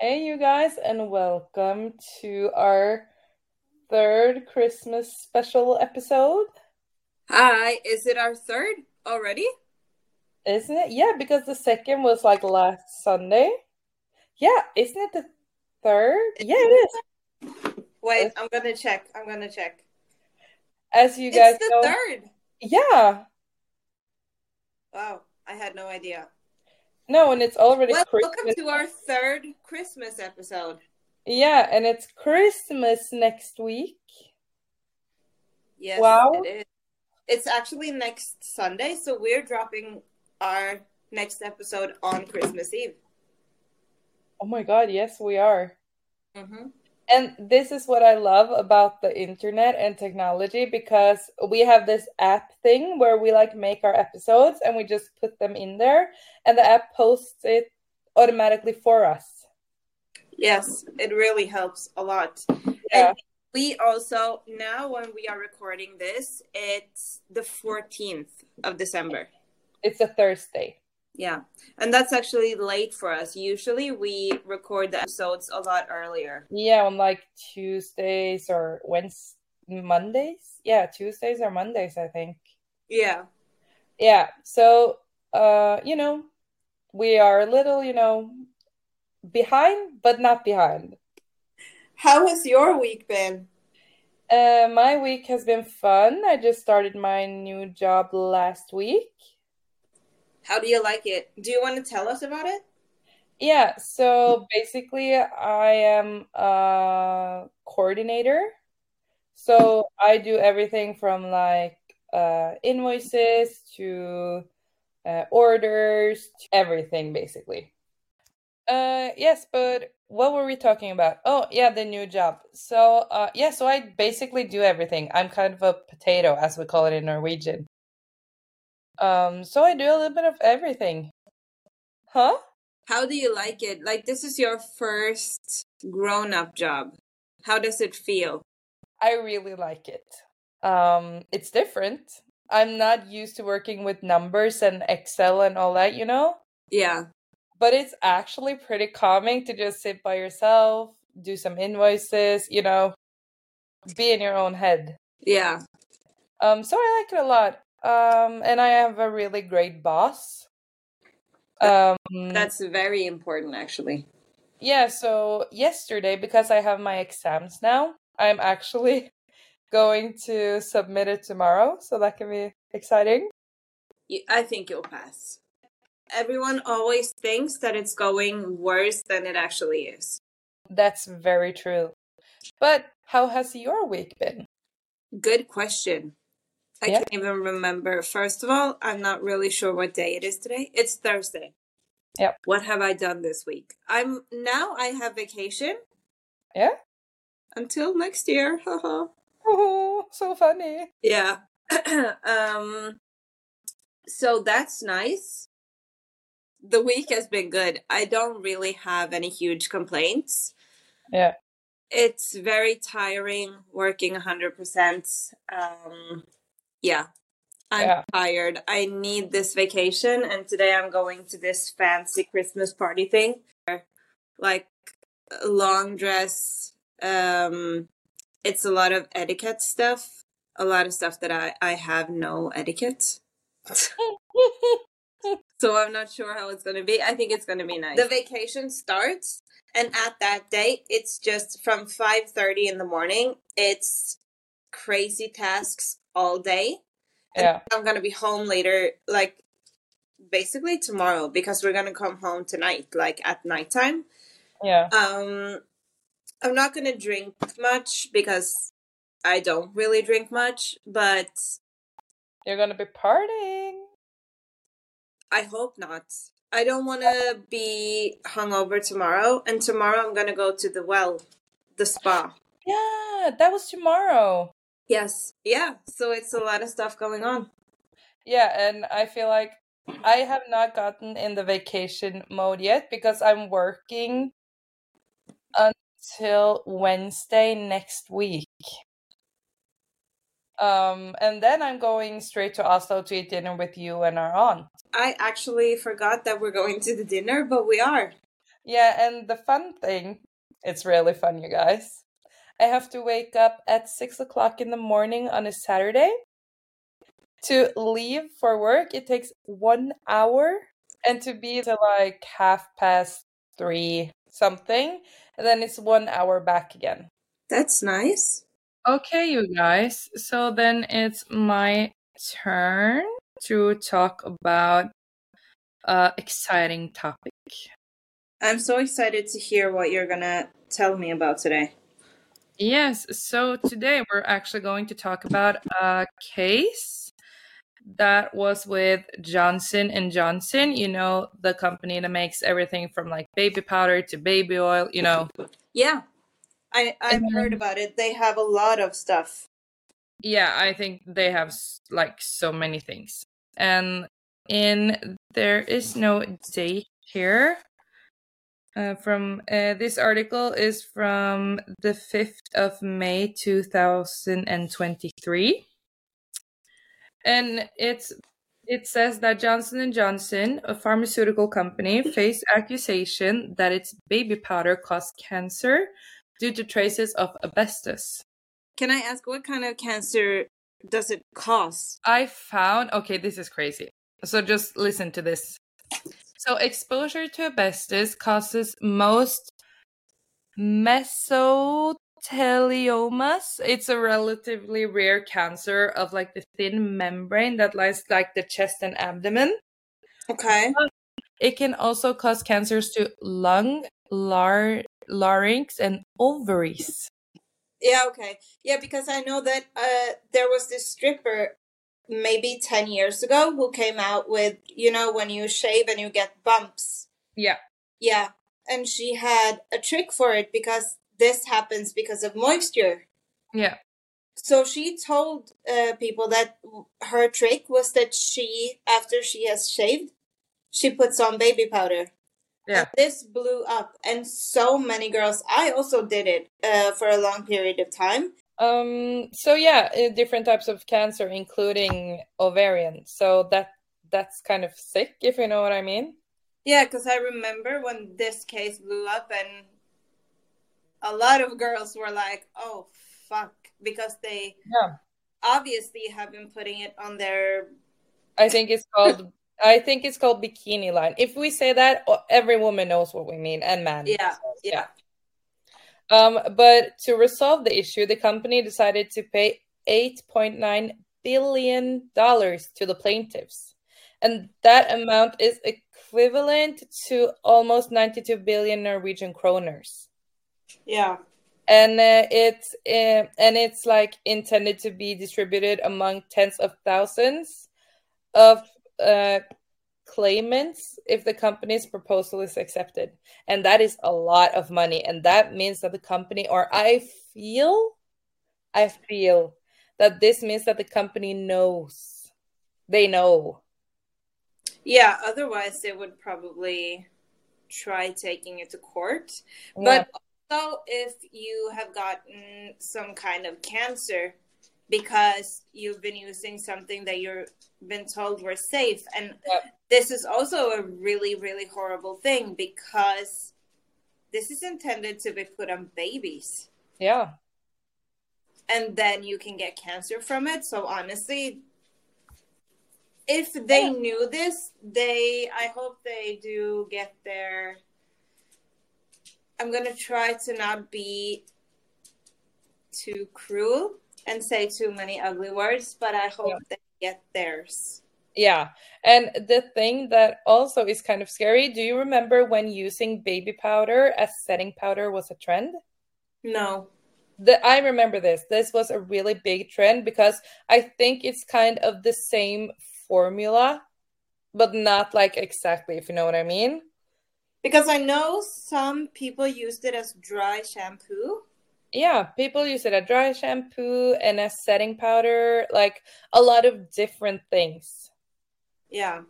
Hey, you guys, and welcome to our third Christmas special episode. Hi, is it our third already? Isn't it? Yeah, because the second was like last Sunday. Yeah, isn't it the third? Yeah, it is. Wait, I'm gonna check. I'm gonna check. As you guys it's the know, third. yeah, Wow, I had no idea. No, and it's already Well, Christmas. welcome to our third Christmas episode. Yeah, and it's Christmas next week. Yes, Wow. it is. It's actually next Sunday, so we're dropping our next episode on Christmas Eve. Oh my God, yes, we are. Mm-hmm. And this is what I love about the internet and technology because we have this app thing where we like make our episodes and we just put them in there and the app posts it automatically for us. Yes, it really helps a lot. Yeah. And we also now when we are recording this, it's the 14th of December. It's a Thursday. Yeah. And that's actually late for us. Usually we record the episodes a lot earlier. Yeah, on like Tuesdays or Wednesdays, Mondays. Yeah, Tuesdays or Mondays, I think. Yeah. Yeah, so uh, you know, we are a little, you know, behind, but not behind. How has your week been? Uh, my week has been fun. I just started my new job last week. How do you like it? Do you want to tell us about it? Yeah, so basically, I am a coordinator. So I do everything from like uh, invoices to uh, orders, to everything basically. Uh, yes, but what were we talking about? Oh, yeah, the new job. So, uh, yeah, so I basically do everything. I'm kind of a potato, as we call it in Norwegian. Um, so I do a little bit of everything. Huh? How do you like it? Like this is your first grown-up job. How does it feel? I really like it. Um, it's different. I'm not used to working with numbers and Excel and all that, you know? Yeah. But it's actually pretty calming to just sit by yourself, do some invoices, you know, be in your own head. Yeah. Um, so I like it a lot. Um, and I have a really great boss. Um, That's very important actually. yeah, so yesterday, because I have my exams now, I'm actually going to submit it tomorrow, so that can be exciting. I think you'll pass. Everyone always thinks that it's going worse than it actually is. That's very true. But how has your week been? Good question. I Yeah. can't even remember. First of all, I'm not really sure what day it is today. It's Thursday. Yep. What have I done this week? I'm now I have vacation Yeah? until next year. Oh, so funny. yeah. um so that's nice. The week has been good. I don't really have any huge complaints. Yeah. It's very tiring working 100%. Um yeah. I'm Yeah. tired. I need this vacation and today I'm going to this fancy Christmas party thing. Like long dress um it's a lot of etiquette stuff. A lot of stuff that I I have no etiquette. So I'm not sure how it's going to be. I think it's going to be nice. The vacation starts and at that date, it's just from 5:30 in the morning. It's crazy tasks all day. And Yeah. I'm going to be home later like basically tomorrow because we're going to come home tonight like at nighttime. Yeah. Um I'm not going to drink much because I don't really drink much, but You're gonna be partying. I hope not. I don't want to be hungover tomorrow, and tomorrow I'm gonna go to the well, the spa. Yeah, that was tomorrow. Yes, yeah. So it's a lot of stuff going on. Yeah, and I feel like I have not gotten in the vacation mode yet because I'm working until Wednesday next week. Um, and then I'm going straight to Oslo to eat dinner with you and our aunt. I actually forgot that we're going to the dinner, but we are. Yeah, and the fun thing, it's really fun, you guys. I have to wake up at six o'clock in the morning on a Saturday. To leave for work, it takes one hour, and to be to like half past three something, and then it's one hour back again. That's nice. Okay, you guys. So then it's my turn to talk about uh exciting topic. I'm so excited to hear what you're gonna tell me about today. Yes, so today we're actually going to talk about a case that was with Johnson and Johnson, you know, the company that makes everything from like baby powder to baby oil, you know. Yeah, I I've heard about it. They have a lot of stuff. Yeah, I think they have like so many things. And in there is no date here. Uh, from uh, this article is from the 5th of May 2023 and it's it says that Johnson and Johnson, a pharmaceutical company, faced accusation that its baby powder caused cancer due to traces of asbestos. Can I ask what kind of cancer does it cause? I found okay, this is crazy. So just listen to this. So exposure to asbestos causes most mesotheliomas. It's a relatively rare cancer of like the thin membrane that lines like the chest and abdomen. Okay. It can also cause cancers to lung, lar- larynx, and ovaries. Yeah, okay. Yeah, because I know that uh there was this stripper maybe 10 years ago who came out with, you know, when you shave and you get bumps. Yeah. Yeah. And she had a trick for it because this happens because of moisture. Yeah. So she told uh, people that her trick was that she, after she has shaved, she puts on baby powder. Yeah. And this blew up, and so many girls. I also did it uh, for a long period of time. Um. So yeah, uh, different types of cancer, including ovarian. So that that's kind of sick, if you know what I mean. Yeah, because I remember when this case blew up, and a lot of girls were like, "Oh fuck," because they Yeah. obviously have been putting it on their. I think it's called. I think it's called bikini line. If we say that, every woman knows what we mean, and man. Yeah, So, yeah. Um, but to resolve the issue, the company decided to pay eight point nine billion dollars to the plaintiffs, and that amount is equivalent to almost ninety-two billion Norwegian kroners. Yeah. and uh, it's uh, and it's like intended to be distributed among tens of thousands of uh, claimants if the company's proposal is accepted and that is a lot of money and that means that the company or i feel i feel that this means that the company knows they know Yeah, otherwise they would probably try taking it to court. Yeah. But also, if you have gotten some kind of cancer because you've been using something that you've been told were safe, and Yep. this is also a really, really horrible thing because this is intended to be put on babies. yeah and then you can get cancer from it. So honestly, if they Yeah. knew this, they I hope they do get their I'm gonna try to not be too cruel and say too many ugly words, but I hope Yeah. they get theirs. Yeah. And the thing that also is kind of scary, do you remember when using baby powder as setting powder was a trend? No. The, I remember this. This was a really big trend because I think it's kind of the same formula, but not like exactly, if you know what I mean. Because I know some people used it as dry shampoo. Yeah, people use it as dry shampoo and as setting powder, like a lot of different things. Yeah.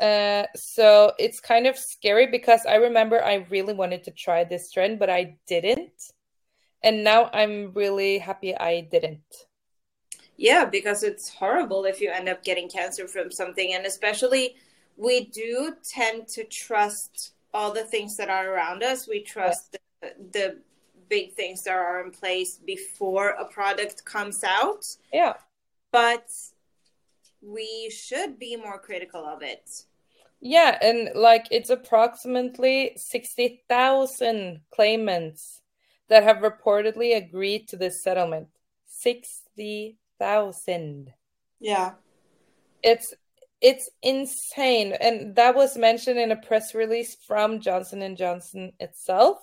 Uh, so it's kind of scary because I remember I really wanted to try this trend, but I didn't. And now I'm really happy I didn't. Yeah, because it's horrible if you end up getting cancer from something. And especially, we do tend to trust all the things that are around us. We trust the, the big things that are in place before a product comes out. Yeah. But we should be more critical of it. Yeah, and like it's approximately 60,000 claimants that have reportedly agreed to this settlement. 60,000. Yeah. It's it's insane and that was mentioned in a press release from Johnson and Johnson itself.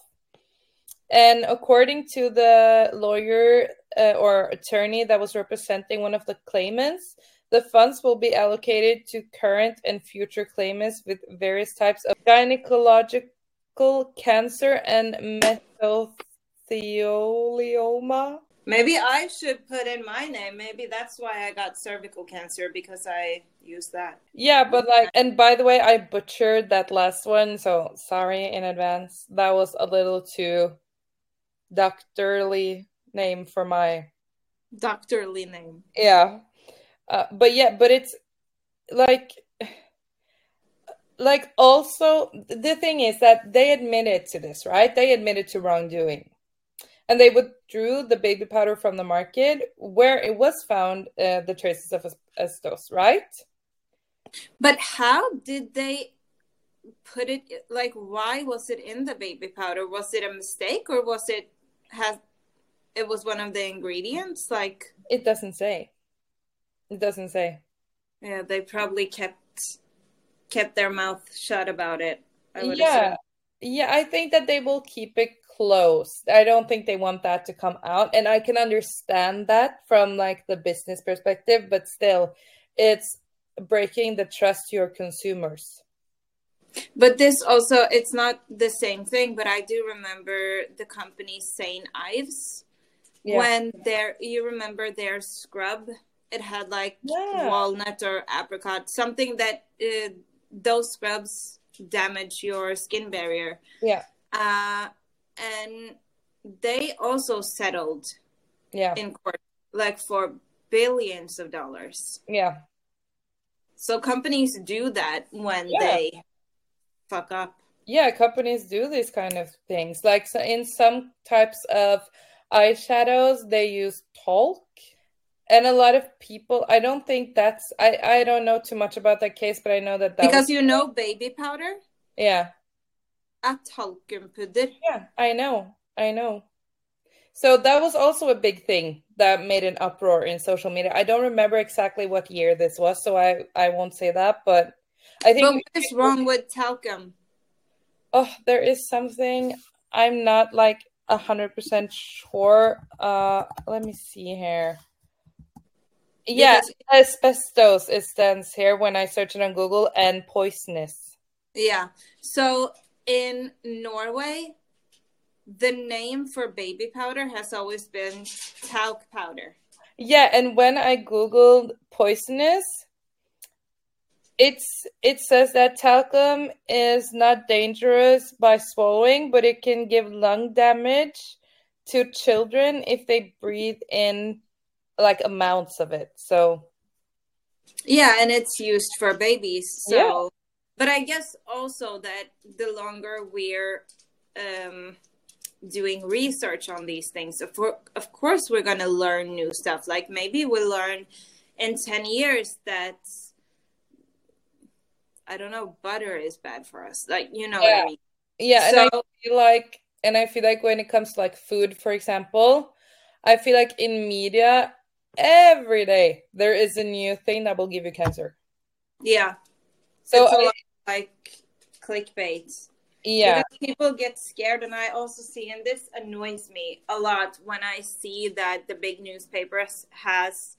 And according to the lawyer uh, or attorney that was representing one of the claimants, the funds will be allocated to current and future claimants with various types of gynecological cancer and mesothelioma. Maybe I should put in my name. Maybe that's why I got cervical cancer because I used that. Yeah, but like, and by the way, I butchered that last one, so sorry in advance. That was a little too doctorly name for my doctorly name. Yeah. Uh, but yeah, but it's like like also the thing is that they admitted to this, right? They admitted to wrongdoing. And they withdrew the baby powder from the market where it was found uh, the traces of asbestos, right? But how did they put it like why was it in the baby powder? Was it a mistake or was it has it was one of the ingredients like it doesn't say. It doesn't say. yeah they probably kept kept their mouth shut about it yeah. assume. yeah i think that they will keep it closed. I don't think they want that to come out and i can understand that from like the business perspective but still it's breaking the trust to your consumers but this also it's not the same thing but i do remember the company St. Ives yeah. when there you remember their scrub it had like yeah. walnut or apricot something that uh, those scrubs damage your skin barrier yeah uh, and they also settled yeah in court like for billions of dollars yeah so companies do that when yeah. they fuck up. Yeah, companies do these kind of things. Like so in some types of eyeshadows, they use talc. And a lot of people, I don't think that's, I, I don't know too much about that case, but I know that, that Because was, you know baby powder? Yeah. A talkumpudder. Yeah, I know. I know. So that was also a big thing that made an uproar in social media. I don't remember exactly what year this was, so I, I won't say that, but I think. But what is wrong with talcum? Oh, there is something. I'm not like a hundred percent sure. Uh, let me see here. Yeah, asbestos it stands here when I search it on Google and poisonous. Yeah. So in Norway, the name for baby powder has always been talc powder. Yeah, and when I googled poisonous, it's it says that talcum is not dangerous by swallowing, but it can give lung damage to children if they breathe in like amounts of it. So yeah, and it's used for babies. So yeah. but I guess also that the longer we're um doing research on these things, of, of course we're going to learn new stuff. Like maybe we'll learn in 10 years that I don't know, butter is bad for us. Like, you know yeah. what I mean? Yeah. So, and I feel like, and I feel like when it comes to like food, for example, I feel like in media, every day there is a new thing that will give you cancer. Yeah. So I, like clickbait. Yeah. Because people get scared, and I also see, and this annoys me a lot when I see that the big newspapers has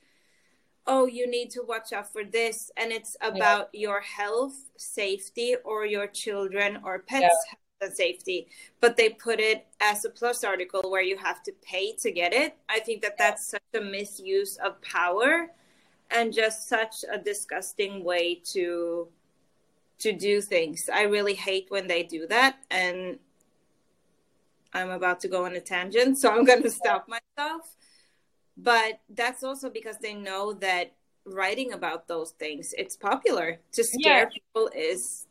oh, you need to watch out for this. And it's about yeah. your health, safety, or your children or pets' yeah. health and safety. But they put it as a plus article where you have to pay to get it. I think that that's such a misuse of power and just such a disgusting way to to do things. I really hate when they do that and I'm about to go on a tangent, so I'm going to stop myself but that's also because they know that writing about those things it's popular to scare yeah. people is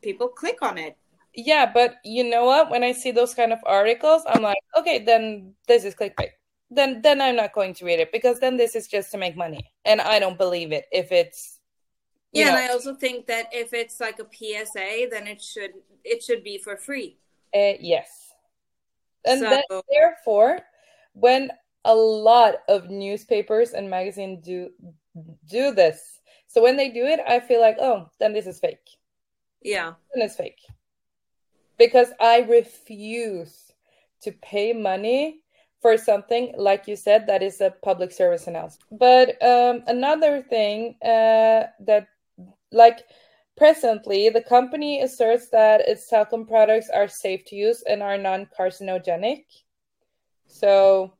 people click on it yeah, but you know what? When I see those kind of articles, I'm like, okay, then this is clickbait. Then then I'm not going to read it because then this is just to make money. And I don't believe it if it's yeah, know. and I also think that if it's like a PSA, then it should it should be for free. Uh, yes. And so, then, therefore, when a lot of newspapers and magazines do do this, so when they do it, I feel like, oh, then this is fake. Yeah, then it's fake because I refuse to pay money for something like you said that is a public service announcement. But um, another thing uh, that like presently the company asserts that its talcum products are safe to use and are non-carcinogenic. So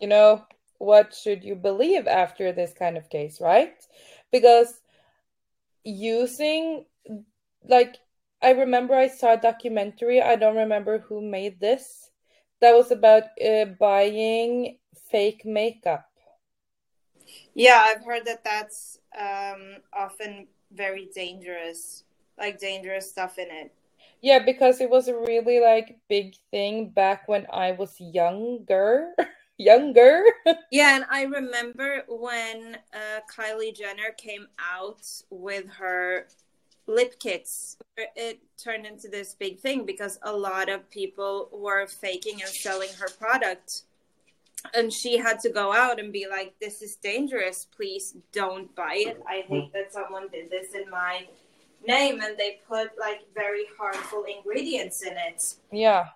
you know what should you believe after this kind of case, right? Because using like I remember I saw a documentary. I don't remember who made this. That was about uh, buying fake makeup. Yeah, I've heard that that's um, often very dangerous, like dangerous stuff in it. Yeah, because it was a really like big thing back when I was younger. younger. yeah, and I remember when uh, Kylie Jenner came out with her lip kits. It turned into this big thing because a lot of people were faking and selling her product. And she had to go out and be like this is dangerous. Please don't buy it. I hate that someone did this in my name. And they put like very harmful ingredients in it. Yeah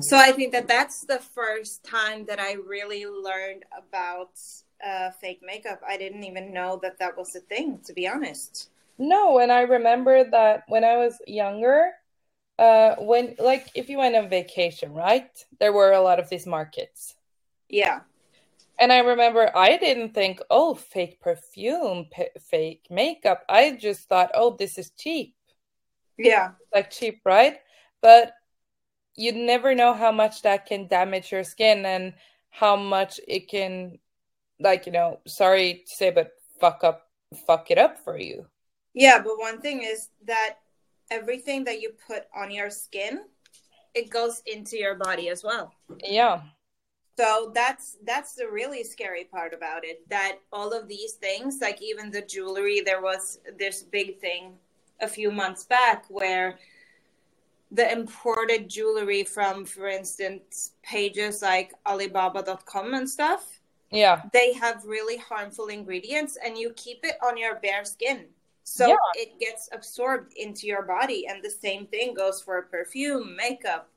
so i think that that's the first time that i really learned about uh, fake makeup i didn't even know that that was a thing to be honest no, and I remember that when I was younger, uh, when like if you went on vacation, right? There were a lot of these markets. Yeah. And I remember I didn't think, oh, fake perfume, p- fake makeup. I just thought, oh, this is cheap. Yeah. Like cheap, right? But you never know how much that can damage your skin and how much it can, like, you know, sorry to say, but fuck up, fuck it up for you. Yeah, but one thing is that everything that you put on your skin, it goes into your body as well. Yeah. So that's that's the really scary part about it. That all of these things, like even the jewelry, there was this big thing a few months back where the imported jewelry from, for instance, pages like Alibaba.com and stuff. Yeah. They have really harmful ingredients and you keep it on your bare skin so yeah. it gets absorbed into your body and the same thing goes for perfume makeup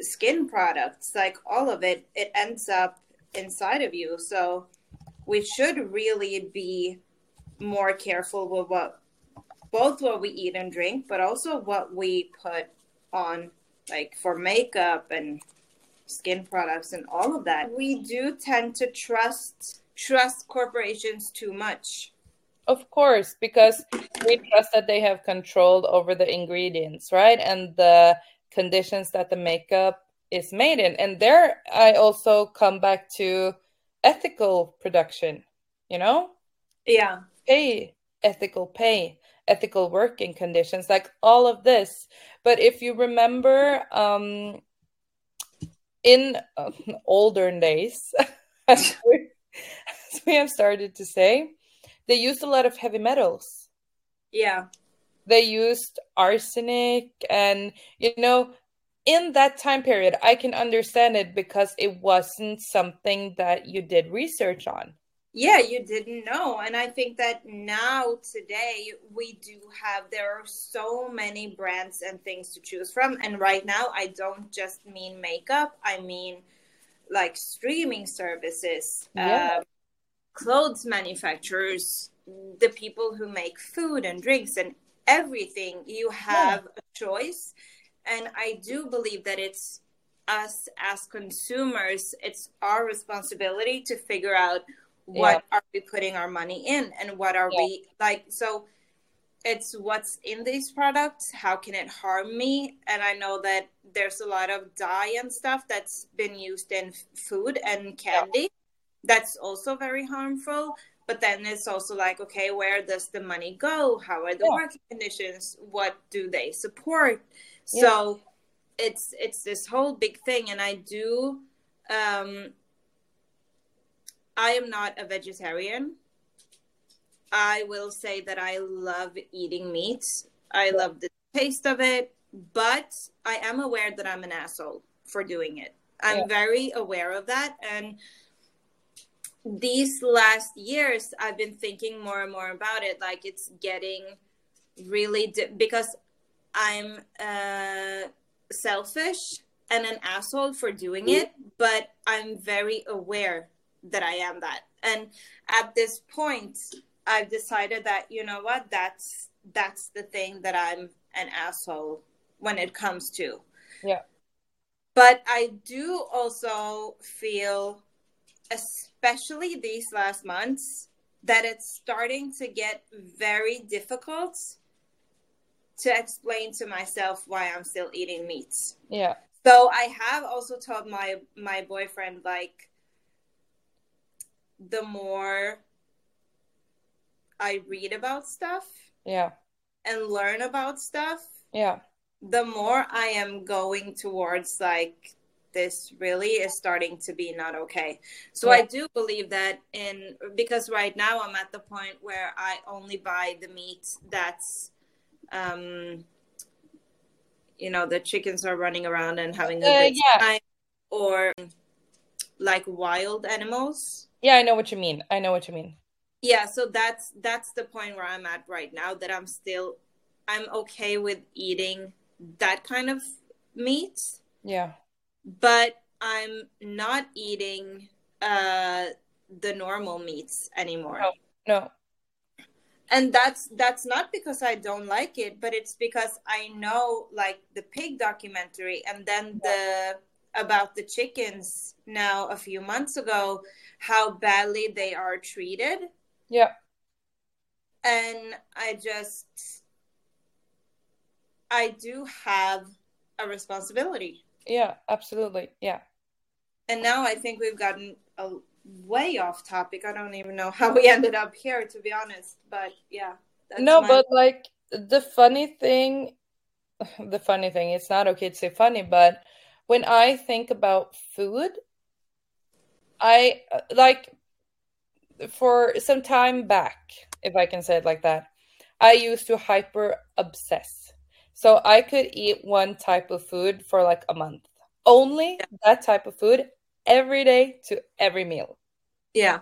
skin products like all of it it ends up inside of you so we should really be more careful with what both what we eat and drink but also what we put on like for makeup and skin products and all of that we do tend to trust trust corporations too much of course, because we trust that they have control over the ingredients, right? And the conditions that the makeup is made in. And there I also come back to ethical production, you know? Yeah. Pay, ethical pay, ethical working conditions, like all of this. But if you remember, um, in uh, older days, as we have started to say, they used a lot of heavy metals. Yeah. They used arsenic and you know in that time period I can understand it because it wasn't something that you did research on. Yeah, you didn't know. And I think that now today we do have there are so many brands and things to choose from and right now I don't just mean makeup, I mean like streaming services. Yeah. Um, clothes manufacturers, the people who make food and drinks and everything, you have yeah. a choice. And I do believe that it's us as consumers, it's our responsibility to figure out what yeah. are we putting our money in and what are yeah. we like. So it's what's in these products, how can it harm me? And I know that there's a lot of dye and stuff that's been used in food and candy that's also very harmful but then it's also like okay where does the money go how are the Yeah. working conditions what do they support Yeah. so it's it's this whole big thing and i do um i am not a vegetarian. I will say that i love eating meat i love the taste of it but i am aware that i'm an asshole for doing it. I'm Yeah. very aware of that and these last years i've been thinking more and more about it. Like it's getting really di- because i'm uh selfish and an asshole for doing it but i'm very aware that i am that and at this point i've decided that you know what that's that's the thing that i'm an asshole when it comes to Yeah. but i do also feel especially these last months that it's starting to get very difficult to explain to myself why I'm still eating meats. Yeah. So I have also told my my boyfriend like the more I read about stuff Yeah. and learn about stuff, Yeah. the more I am going towards like this really is starting to be not okay. So Yeah. I do believe that in because right now I'm at the point where I only buy the meat that's um you know the chickens are running around and having a Uh, good yeah. time or like wild animals. Yeah, I know what you mean. I know what you mean. Yeah, so that's that's the point where I'm at right now that I'm still I'm okay with eating that kind of meat Yeah. but I'm not eating uh the normal meats anymore. No. No. And that's that's not because I don't like it, but it's because I know like the pig documentary and then the about the chickens now a few months ago how badly they are treated Yeah. and I just I do have a responsibility. Yeah, absolutely. Yeah. And now I think we've gotten a way off topic. I don't even know how we ended up here, to be honest. But yeah. that's no, my- but like the funny thing, the funny thing, it's not okay to say funny, but when I think about food, I like for some time back, if I can say it like that, I used to hyper obsess. So I could eat one type of food for like a month. Only that type of food every day to every meal. yeah,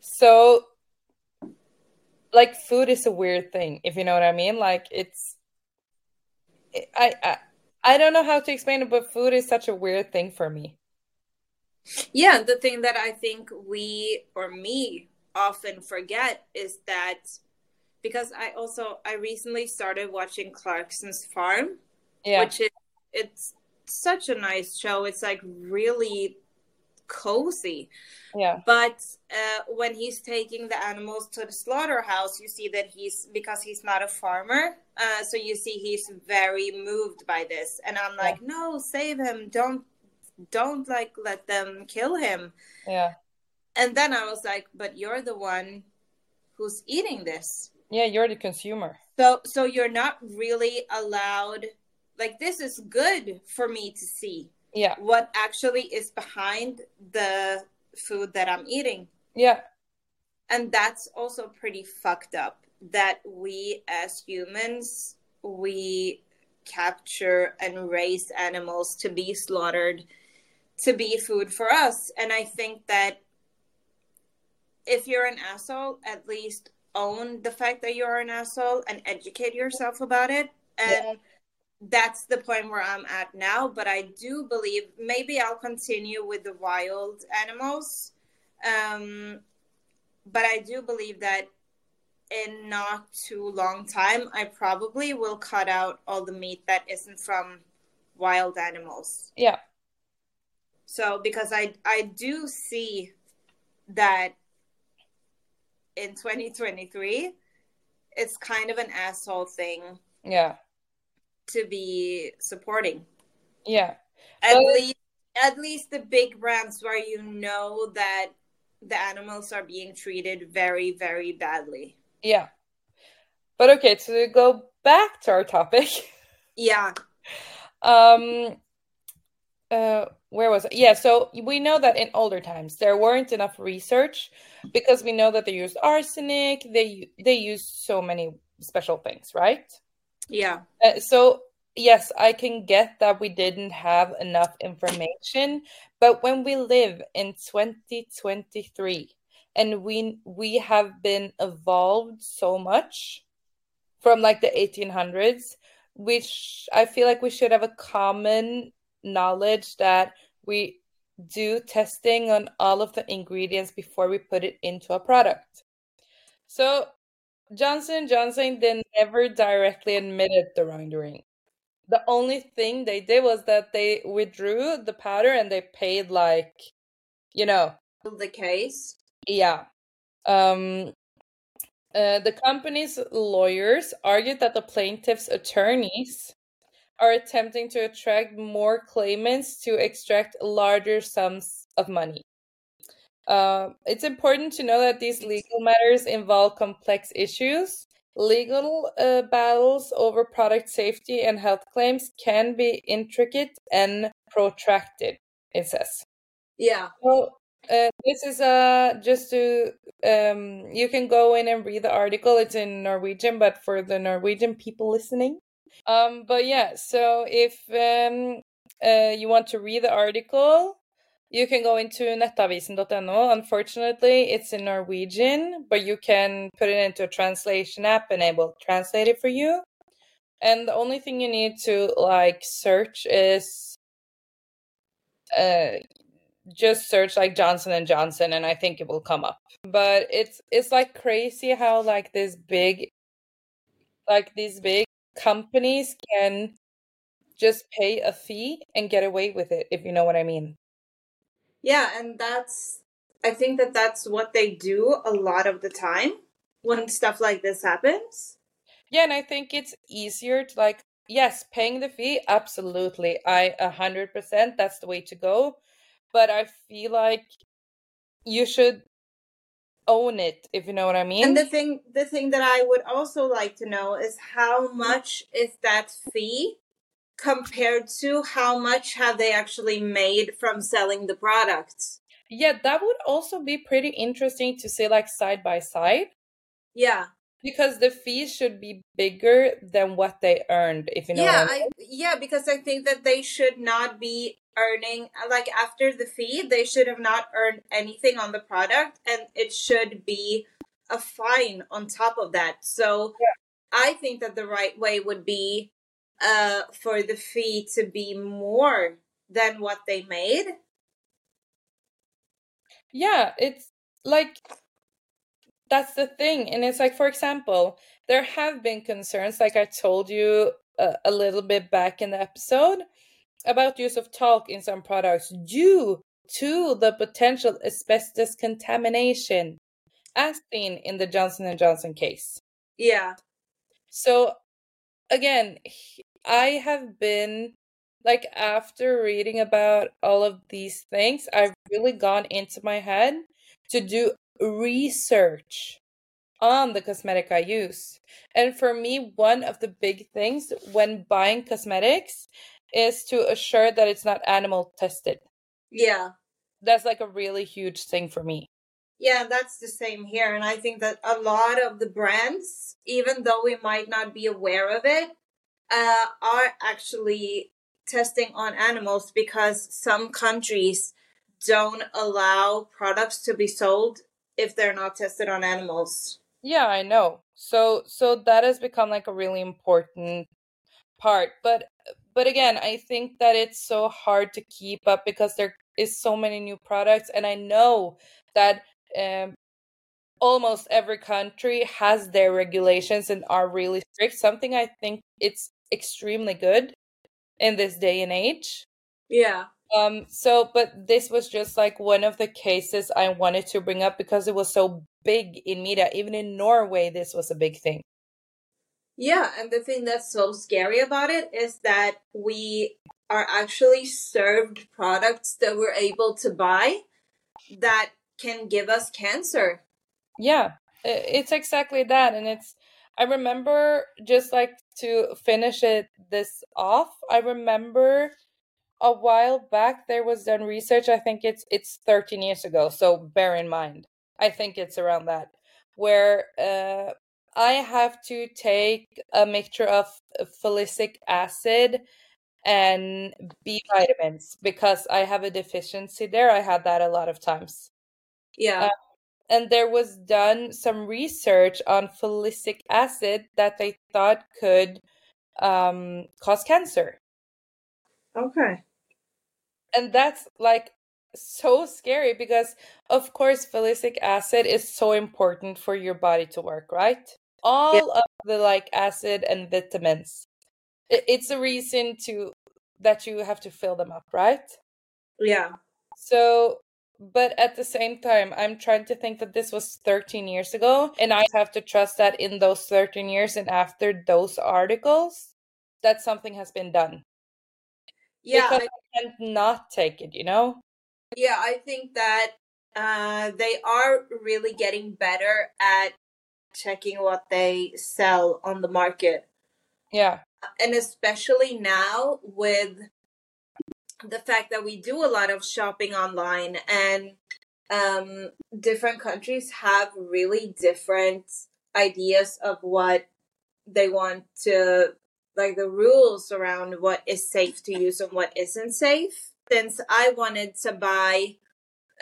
So, like, food is a weird thing, if you know what I mean. Like, it's, I, I, I don't know how to explain it, but food is such a weird thing for me. Yeah. The thing that I think we or me often forget is that because I also I recently started watching Clarkson's Farm, Yeah, which is it's such a nice show. It's like really cozy. yeah, But uh, when he's taking the animals to the slaughterhouse, you see that he's because he's not a farmer. Uh, so you see he's very moved by this, and I'm like, no, save him! Don't, don't like let them kill him. yeah, And then I was like, but you're the one who's eating this, yeah. You're the consumer. so so you're not really allowed. Like this is good for me to see Yeah, what actually is behind the food that I'm eating. yeah, and that's also pretty fucked up that we as humans we capture and raise animals to be slaughtered to be food for us. And i think that if you're an asshole at least own the fact that you're an asshole and educate yourself about it. And that's the point where i'm at now. But i do believe maybe i'll continue with the wild animals. Um but I do believe that in not too long time, I probably will cut out all the meat that isn't from wild animals. yeah, So because I I do see that in 2023, it's kind of an asshole thing yeah, to be supporting. yeah, At But- least at least the big brands where you know that the animals are being treated very, very badly. Yeah. But okay, to go back to our topic. Yeah. Um uh where was it? Yeah, so we know that in older times there weren't enough research because we know that they used arsenic, they they used so many special things, right? Yeah. Uh, so yes, I can get that we didn't have enough information, but when we live in 2023 and we we have been evolved so much from like the 1800s, which I feel like we should have a common knowledge that we do testing on all of the ingredients before we put it into a product. So Johnson Johnson they never directly admitted the wrongdoing. The only thing they did was that they withdrew the powder and they paid like you know. The case? Yeah. Um uh, the company's lawyers argued that the plaintiff's attorneys are attempting to attract more claimants to extract larger sums of money. Uh, it's important to know that these legal matters involve complex issues Legal uh, battles over product safety and health claims can be intricate and protracted, it says. Yeah. Well, uh, this is uh, just to, um, you can go in and read the article. It's in Norwegian, but for the Norwegian people listening. Um, but yeah, so if um, uh, you want to read the article, you can go into nettavisen.no. Unfortunately, it's in Norwegian, but you can put it into a translation app and it will translate it for you. And the only thing you need to like search is uh just search like Johnson and Johnson and I think it will come up. But it's it's like crazy how like this big like these big companies can just pay a fee and get away with it if you know what I mean. Yeah, and that's I think that that's what they do a lot of the time when stuff like this happens. Yeah, and I think it's easier to like yes, paying the fee absolutely. I a 100% that's the way to go, but I feel like you should own it if you know what I mean. And the thing the thing that I would also like to know is how much is that fee compared to how much have they actually made from selling the products. Yeah, that would also be pretty interesting to see like side by side. Yeah. Because the fees should be bigger than what they earned, if you know yeah, I mean. I, yeah, because I think that they should not be earning like after the fee, they should have not earned anything on the product and it should be a fine on top of that. So yeah. I think that the right way would be uh, for the fee to be more than what they made. Yeah, it's like that's the thing. And it's like, for example, there have been concerns, like I told you a, a little bit back in the episode, about use of talc in some products due to the potential asbestos contamination, as seen in the Johnson and Johnson case. Yeah. So again, I have been like after reading about all of these things, I've really gone into my head to do research on the cosmetic I use. And for me, one of the big things when buying cosmetics is to assure that it's not animal tested. Yeah. That's like a really huge thing for me. Yeah, that's the same here. And I think that a lot of the brands, even though we might not be aware of it, uh, are actually testing on animals because some countries don't allow products to be sold if they're not tested on animals. Yeah, I know. So so that has become like a really important part. But but again, I think that it's so hard to keep up because there is so many new products and I know that um almost every country has their regulations and are really strict. Something I think it's extremely good in this day and age. Yeah. Um so but this was just like one of the cases I wanted to bring up because it was so big in media even in Norway this was a big thing. Yeah, and the thing that's so scary about it is that we are actually served products that we're able to buy that can give us cancer. Yeah, it's exactly that. And it's, I remember just like to finish it this off, I remember a while back there was done research. I think it's it's 13 years ago, so bear in mind. I think it's around that where uh, I have to take a mixture of folinic acid and B vitamins because I have a deficiency there. I had that a lot of times. Yeah. Uh, and there was done some research on folinic acid that they thought could um, cause cancer. Okay. And that's like so scary because, of course, folinic acid is so important for your body to work, right? All yeah. of the like acid and vitamins. It's a reason to that you have to fill them up, right? Yeah. So but at the same time i'm trying to think that this was 13 years ago and i have to trust that in those 13 years and after those articles that something has been done yeah because I, I can't not take it you know? Yeah i think that uh, they are really getting better at checking what they sell on the market. Yeah. And especially now with the fact that we do a lot of shopping online and um, different countries have really different ideas of what they want to like the rules around what is safe to use and what isn't safe since i wanted to buy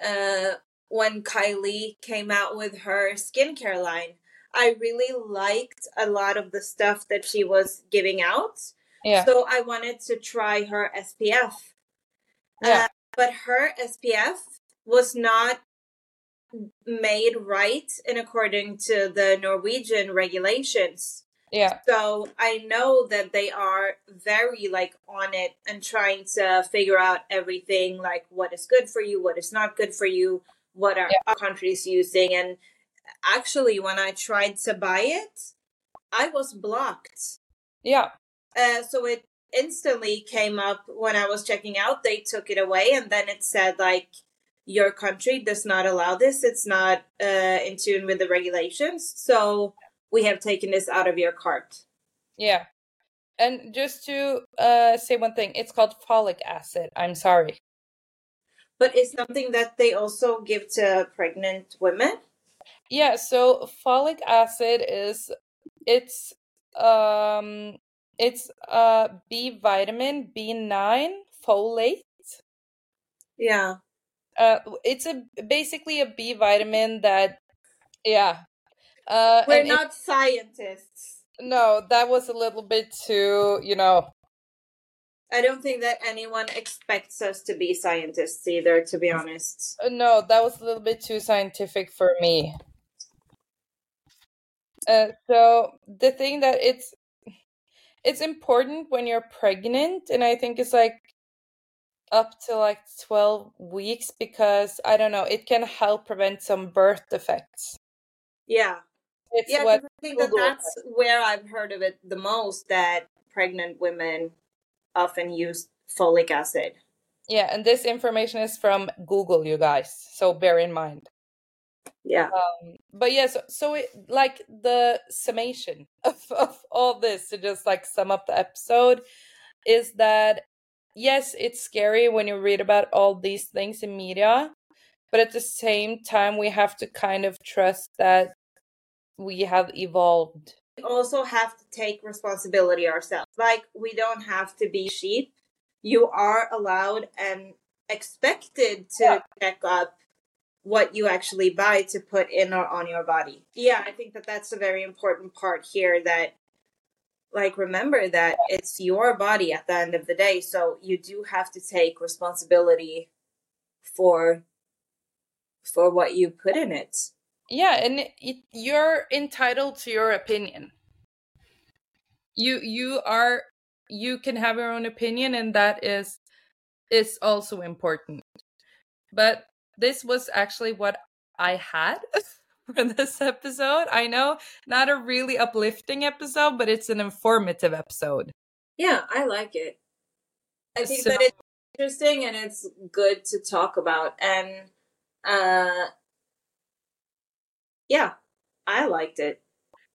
uh when kylie came out with her skincare line i really liked a lot of the stuff that she was giving out yeah so i wanted to try her spf yeah. Uh, but her SPF was not made right in according to the Norwegian regulations. Yeah. So I know that they are very like on it and trying to figure out everything like what is good for you, what is not good for you, what are yeah. countries using and actually when I tried to buy it, I was blocked. Yeah. Uh, so it instantly came up when I was checking out. They took it away, and then it said like your country does not allow this. It's not uh, in tune with the regulations, so we have taken this out of your cart. Yeah, and just to uh, say one thing, it's called folic acid. I'm sorry, but it's something that they also give to pregnant women. Yeah, so folic acid is it's um it's uh B vitamin B9 folate. Yeah. Uh it's a basically a B vitamin that yeah. Uh We're not it, scientists. No, that was a little bit too, you know. I don't think that anyone expects us to be scientists either, to be honest. Uh, no, that was a little bit too scientific for me. Uh, so the thing that it's it's important when you're pregnant and i think it's like up to like 12 weeks because i don't know it can help prevent some birth defects yeah it's yeah, what i think that that's where i've heard of it the most that pregnant women often use folic acid. Yeah and this information is from google you guys so bear in mind. Yeah. Um, but yes yeah, so, so it, like the summation of, of all this to just like sum up the episode is that yes it's scary when you read about all these things in media but at the same time we have to kind of trust that we have evolved we also have to take responsibility ourselves like we don't have to be sheep you are allowed and expected to yeah. check up what you actually buy to put in or on your body. Yeah, I think that that's a very important part here that like remember that it's your body at the end of the day, so you do have to take responsibility for for what you put in it. Yeah, and it, you're entitled to your opinion. You you are you can have your own opinion and that is is also important. But this was actually what I had for this episode. I know not a really uplifting episode, but it's an informative episode. Yeah, I like it. I think so, that it's interesting and it's good to talk about. And uh yeah, I liked it.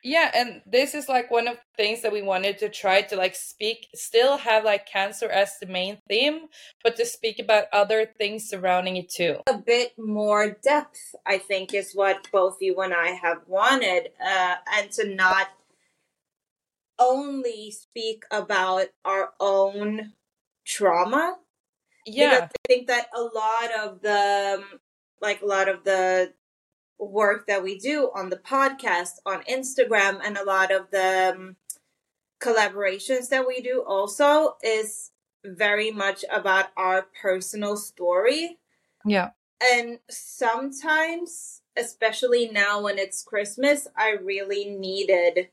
Yeah, and this is like one of the things that we wanted to try to like speak, still have like cancer as the main theme, but to speak about other things surrounding it too. A bit more depth, I think, is what both you and I have wanted, uh, and to not only speak about our own trauma. Yeah, Because I think that a lot of the, like a lot of the work that we do on the podcast, on Instagram, and a lot of the um, collaborations that we do also is very much about our personal story. yeah, And sometimes, especially now when it's Christmas, I really needed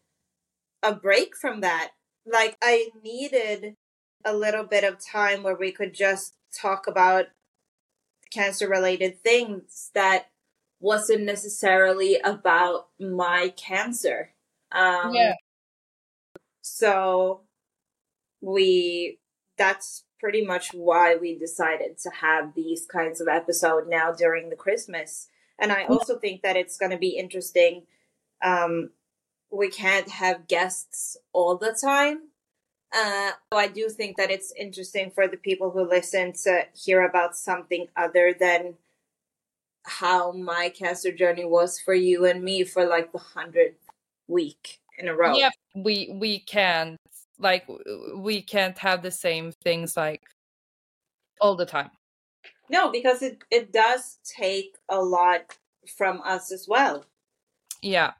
a break from that. Like, I needed a little bit of time where we could just talk about cancer related things that wasn't necessarily about my cancer. Um, yeah, so we that's pretty much why we decided to have these kinds of episode now during the christmas. And i also think that it's going to be interesting um we can't have guests all the time. Uh so i do think that it's interesting for the people who listen to hear about something other than how my cancer journey was for you and me for like the hundredth week in a row yeah. We we can't like we can't have the same things like all the time. No, because it, it does take a lot from us as well. Yeah.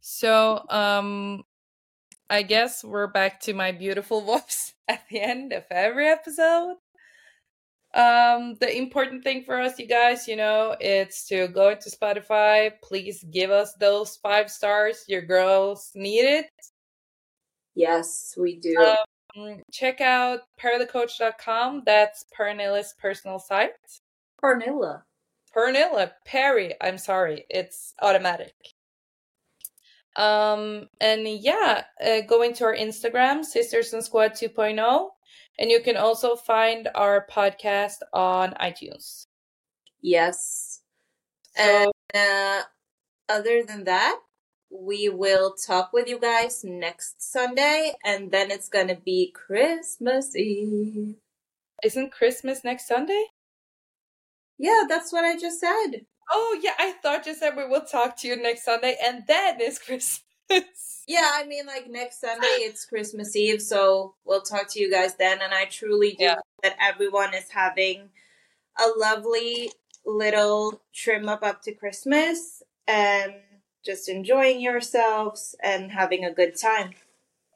So, um I guess we're back to my beautiful voice at the end of every episode. Um the important thing for us you guys, you know, it's to go to Spotify, please give us those 5 stars. Your girls need it. Yes, we do. Um, check out perlacoach.com. That's Pernilla's personal site. Cornilla. Pernilla, Perry. I'm sorry, it's automatic. Um, and yeah, uh, go into our Instagram, Sisters and Squad 2.0, and you can also find our podcast on iTunes. Yes. So, And uh, other than that, we will talk with you guys next Sunday, and then it's gonna be Christmas Eve. isn't Christmas next Sunday? Yeah, that's what I just said. Oh, yeah, I thought you said we will talk to you next Sunday, and then it's Christmas. Yeah, I mean, like next Sunday, it's Christmas Eve, so we'll talk to you guys then. And I truly do Yeah. that everyone is having a lovely little trim up up to Christmas and just enjoying yourselves and having a good time.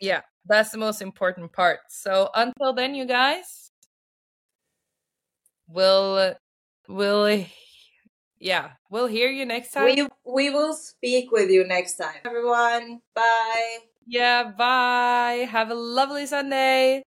yeah, that's the most important part. So until then, you guys, we'll we'll yeah, we'll hear you next time. We we will speak with you next time, everyone. Bye. yeah, bye. Have a lovely Sunday.